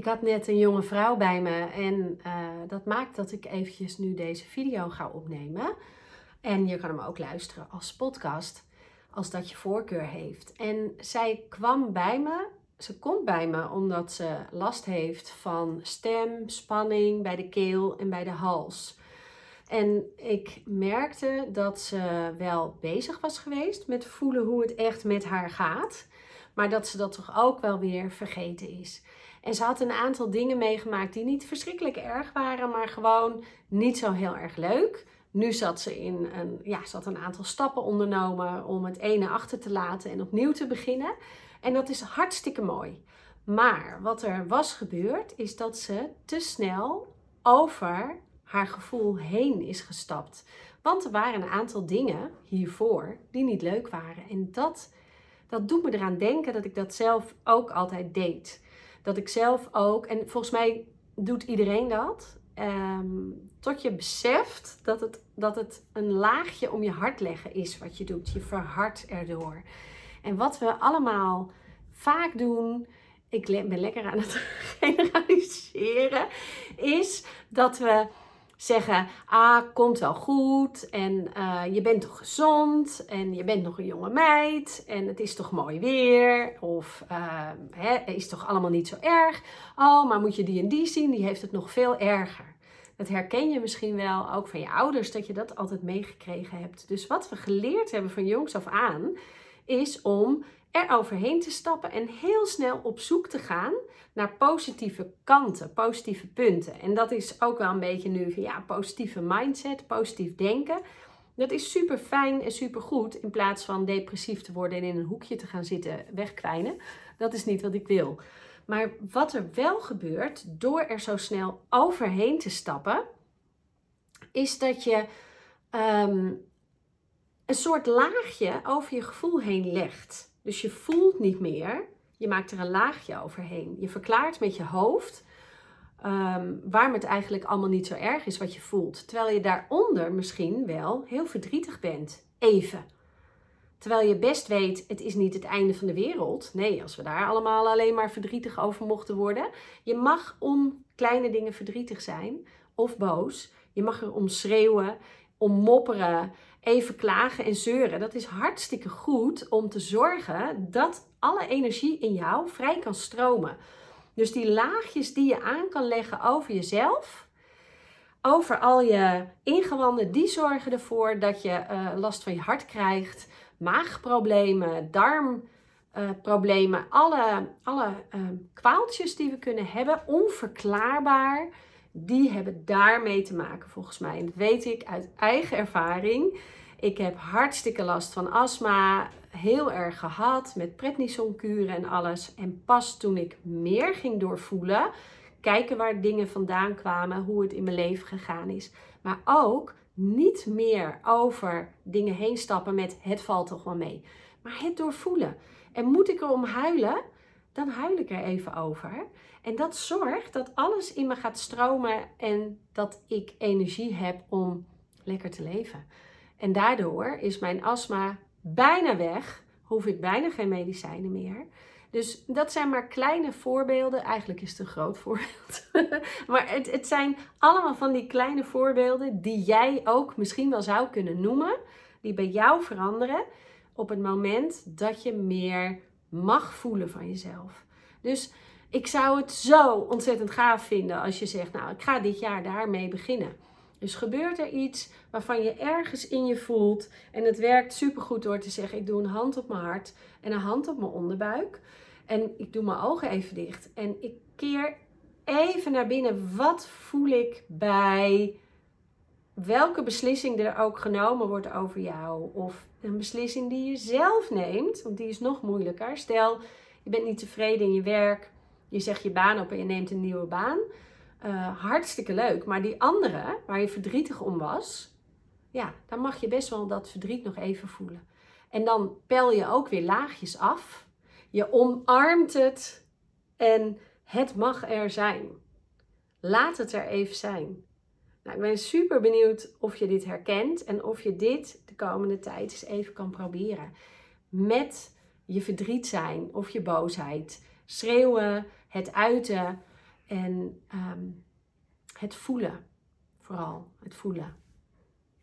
Ik had net een jonge vrouw bij me en uh, dat maakt dat ik eventjes nu deze video ga opnemen. En je kan hem ook luisteren als podcast, als dat je voorkeur heeft. En zij kwam bij me, ze komt bij me omdat ze last heeft van stem, spanning bij de keel en bij de hals. En ik merkte dat ze wel bezig was geweest met voelen hoe het echt met haar gaat. Maar dat ze dat toch ook wel weer vergeten is. En ze had een aantal dingen meegemaakt die niet verschrikkelijk erg waren, maar gewoon niet zo heel erg leuk. Nu zat ze in een, ja, ze had een aantal stappen ondernomen om het ene achter te laten en opnieuw te beginnen. En dat is hartstikke mooi. Maar wat er was gebeurd, is dat ze te snel over haar gevoel heen is gestapt. Want er waren een aantal dingen hiervoor die niet leuk waren. En dat, dat doet me eraan denken dat ik dat zelf ook altijd deed. Dat ik zelf ook, en volgens mij doet iedereen dat, ehm, tot je beseft dat het, dat het een laagje om je hart leggen is wat je doet. Je verhardt erdoor. En wat we allemaal vaak doen, ik ben lekker aan het generaliseren, is dat we zeggen: Ah, komt wel goed. En uh, je bent toch gezond. En je bent nog een jonge meid. En het is toch mooi weer. Of uh, hè, is toch allemaal niet zo erg. Oh, maar moet je die en die zien? Die heeft het nog veel erger. Dat herken je misschien wel ook van je ouders, dat je dat altijd meegekregen hebt. Dus wat we geleerd hebben van jongs af aan, is om er overheen te stappen en heel snel op zoek te gaan naar positieve kanten, positieve punten. En dat is ook wel een beetje nu van ja, positieve mindset, positief denken. Dat is super fijn en super goed in plaats van depressief te worden en in een hoekje te gaan zitten wegkwijnen. Dat is niet wat ik wil. Maar wat er wel gebeurt door er zo snel overheen te stappen, is dat je ehm, een soort laagje over je gevoel heen legt. Dus je voelt niet meer, je maakt er een laagje overheen. Je verklaart met je hoofd um, waarom het eigenlijk allemaal niet zo erg is wat je voelt. Terwijl je daaronder misschien wel heel verdrietig bent. Even. Terwijl je best weet, het is niet het einde van de wereld. Nee, als we daar allemaal alleen maar verdrietig over mochten worden. Je mag om kleine dingen verdrietig zijn of boos. Je mag er om schreeuwen, om mopperen even klagen en zeuren. Dat is hartstikke goed om te zorgen dat alle energie in jou vrij kan stromen. Dus die laagjes die je aan kan leggen over jezelf, over al je ingewanden, die zorgen ervoor dat je uh, last van je hart krijgt, maagproblemen, darmproblemen, alle, alle uh, kwaaltjes die we kunnen hebben, onverklaarbaar die hebben daarmee te maken volgens mij. En dat weet ik uit eigen ervaring. Ik heb hartstikke last van astma, heel erg gehad met prednisonkuren en alles. En pas toen ik meer ging doorvoelen, kijken waar dingen vandaan kwamen, hoe het in mijn leven gegaan is. Maar ook niet meer over dingen heen stappen met het valt toch wel mee. Maar het doorvoelen. En moet ik erom huilen? Dan huil ik er even over. En dat zorgt dat alles in me gaat stromen en dat ik energie heb om lekker te leven. En daardoor is mijn astma bijna weg, hoef ik bijna geen medicijnen meer. Dus dat zijn maar kleine voorbeelden. Eigenlijk is het een groot voorbeeld. maar het, het zijn allemaal van die kleine voorbeelden die jij ook misschien wel zou kunnen noemen. Die bij jou veranderen op het moment dat je meer mag voelen van jezelf. Dus ik zou het zo ontzettend gaaf vinden als je zegt, nou, ik ga dit jaar daarmee beginnen. Dus gebeurt er iets waarvan je ergens in je voelt en het werkt supergoed door te zeggen, ik doe een hand op mijn hart en een hand op mijn onderbuik en ik doe mijn ogen even dicht en ik keer even naar binnen. Wat voel ik bij welke beslissing er ook genomen wordt over jou of een beslissing die je zelf neemt, want die is nog moeilijker. Stel, je bent niet tevreden in je werk je zegt je baan op en je neemt een nieuwe baan. Uh, hartstikke leuk. Maar die andere, waar je verdrietig om was, ja, dan mag je best wel dat verdriet nog even voelen. En dan pel je ook weer laagjes af. Je omarmt het en het mag er zijn. Laat het er even zijn. Nou, ik ben super benieuwd of je dit herkent en of je dit de komende tijd eens even kan proberen. Met je verdriet zijn of je boosheid schreeuwen, het uiten. En ehm, het voelen, vooral het voelen.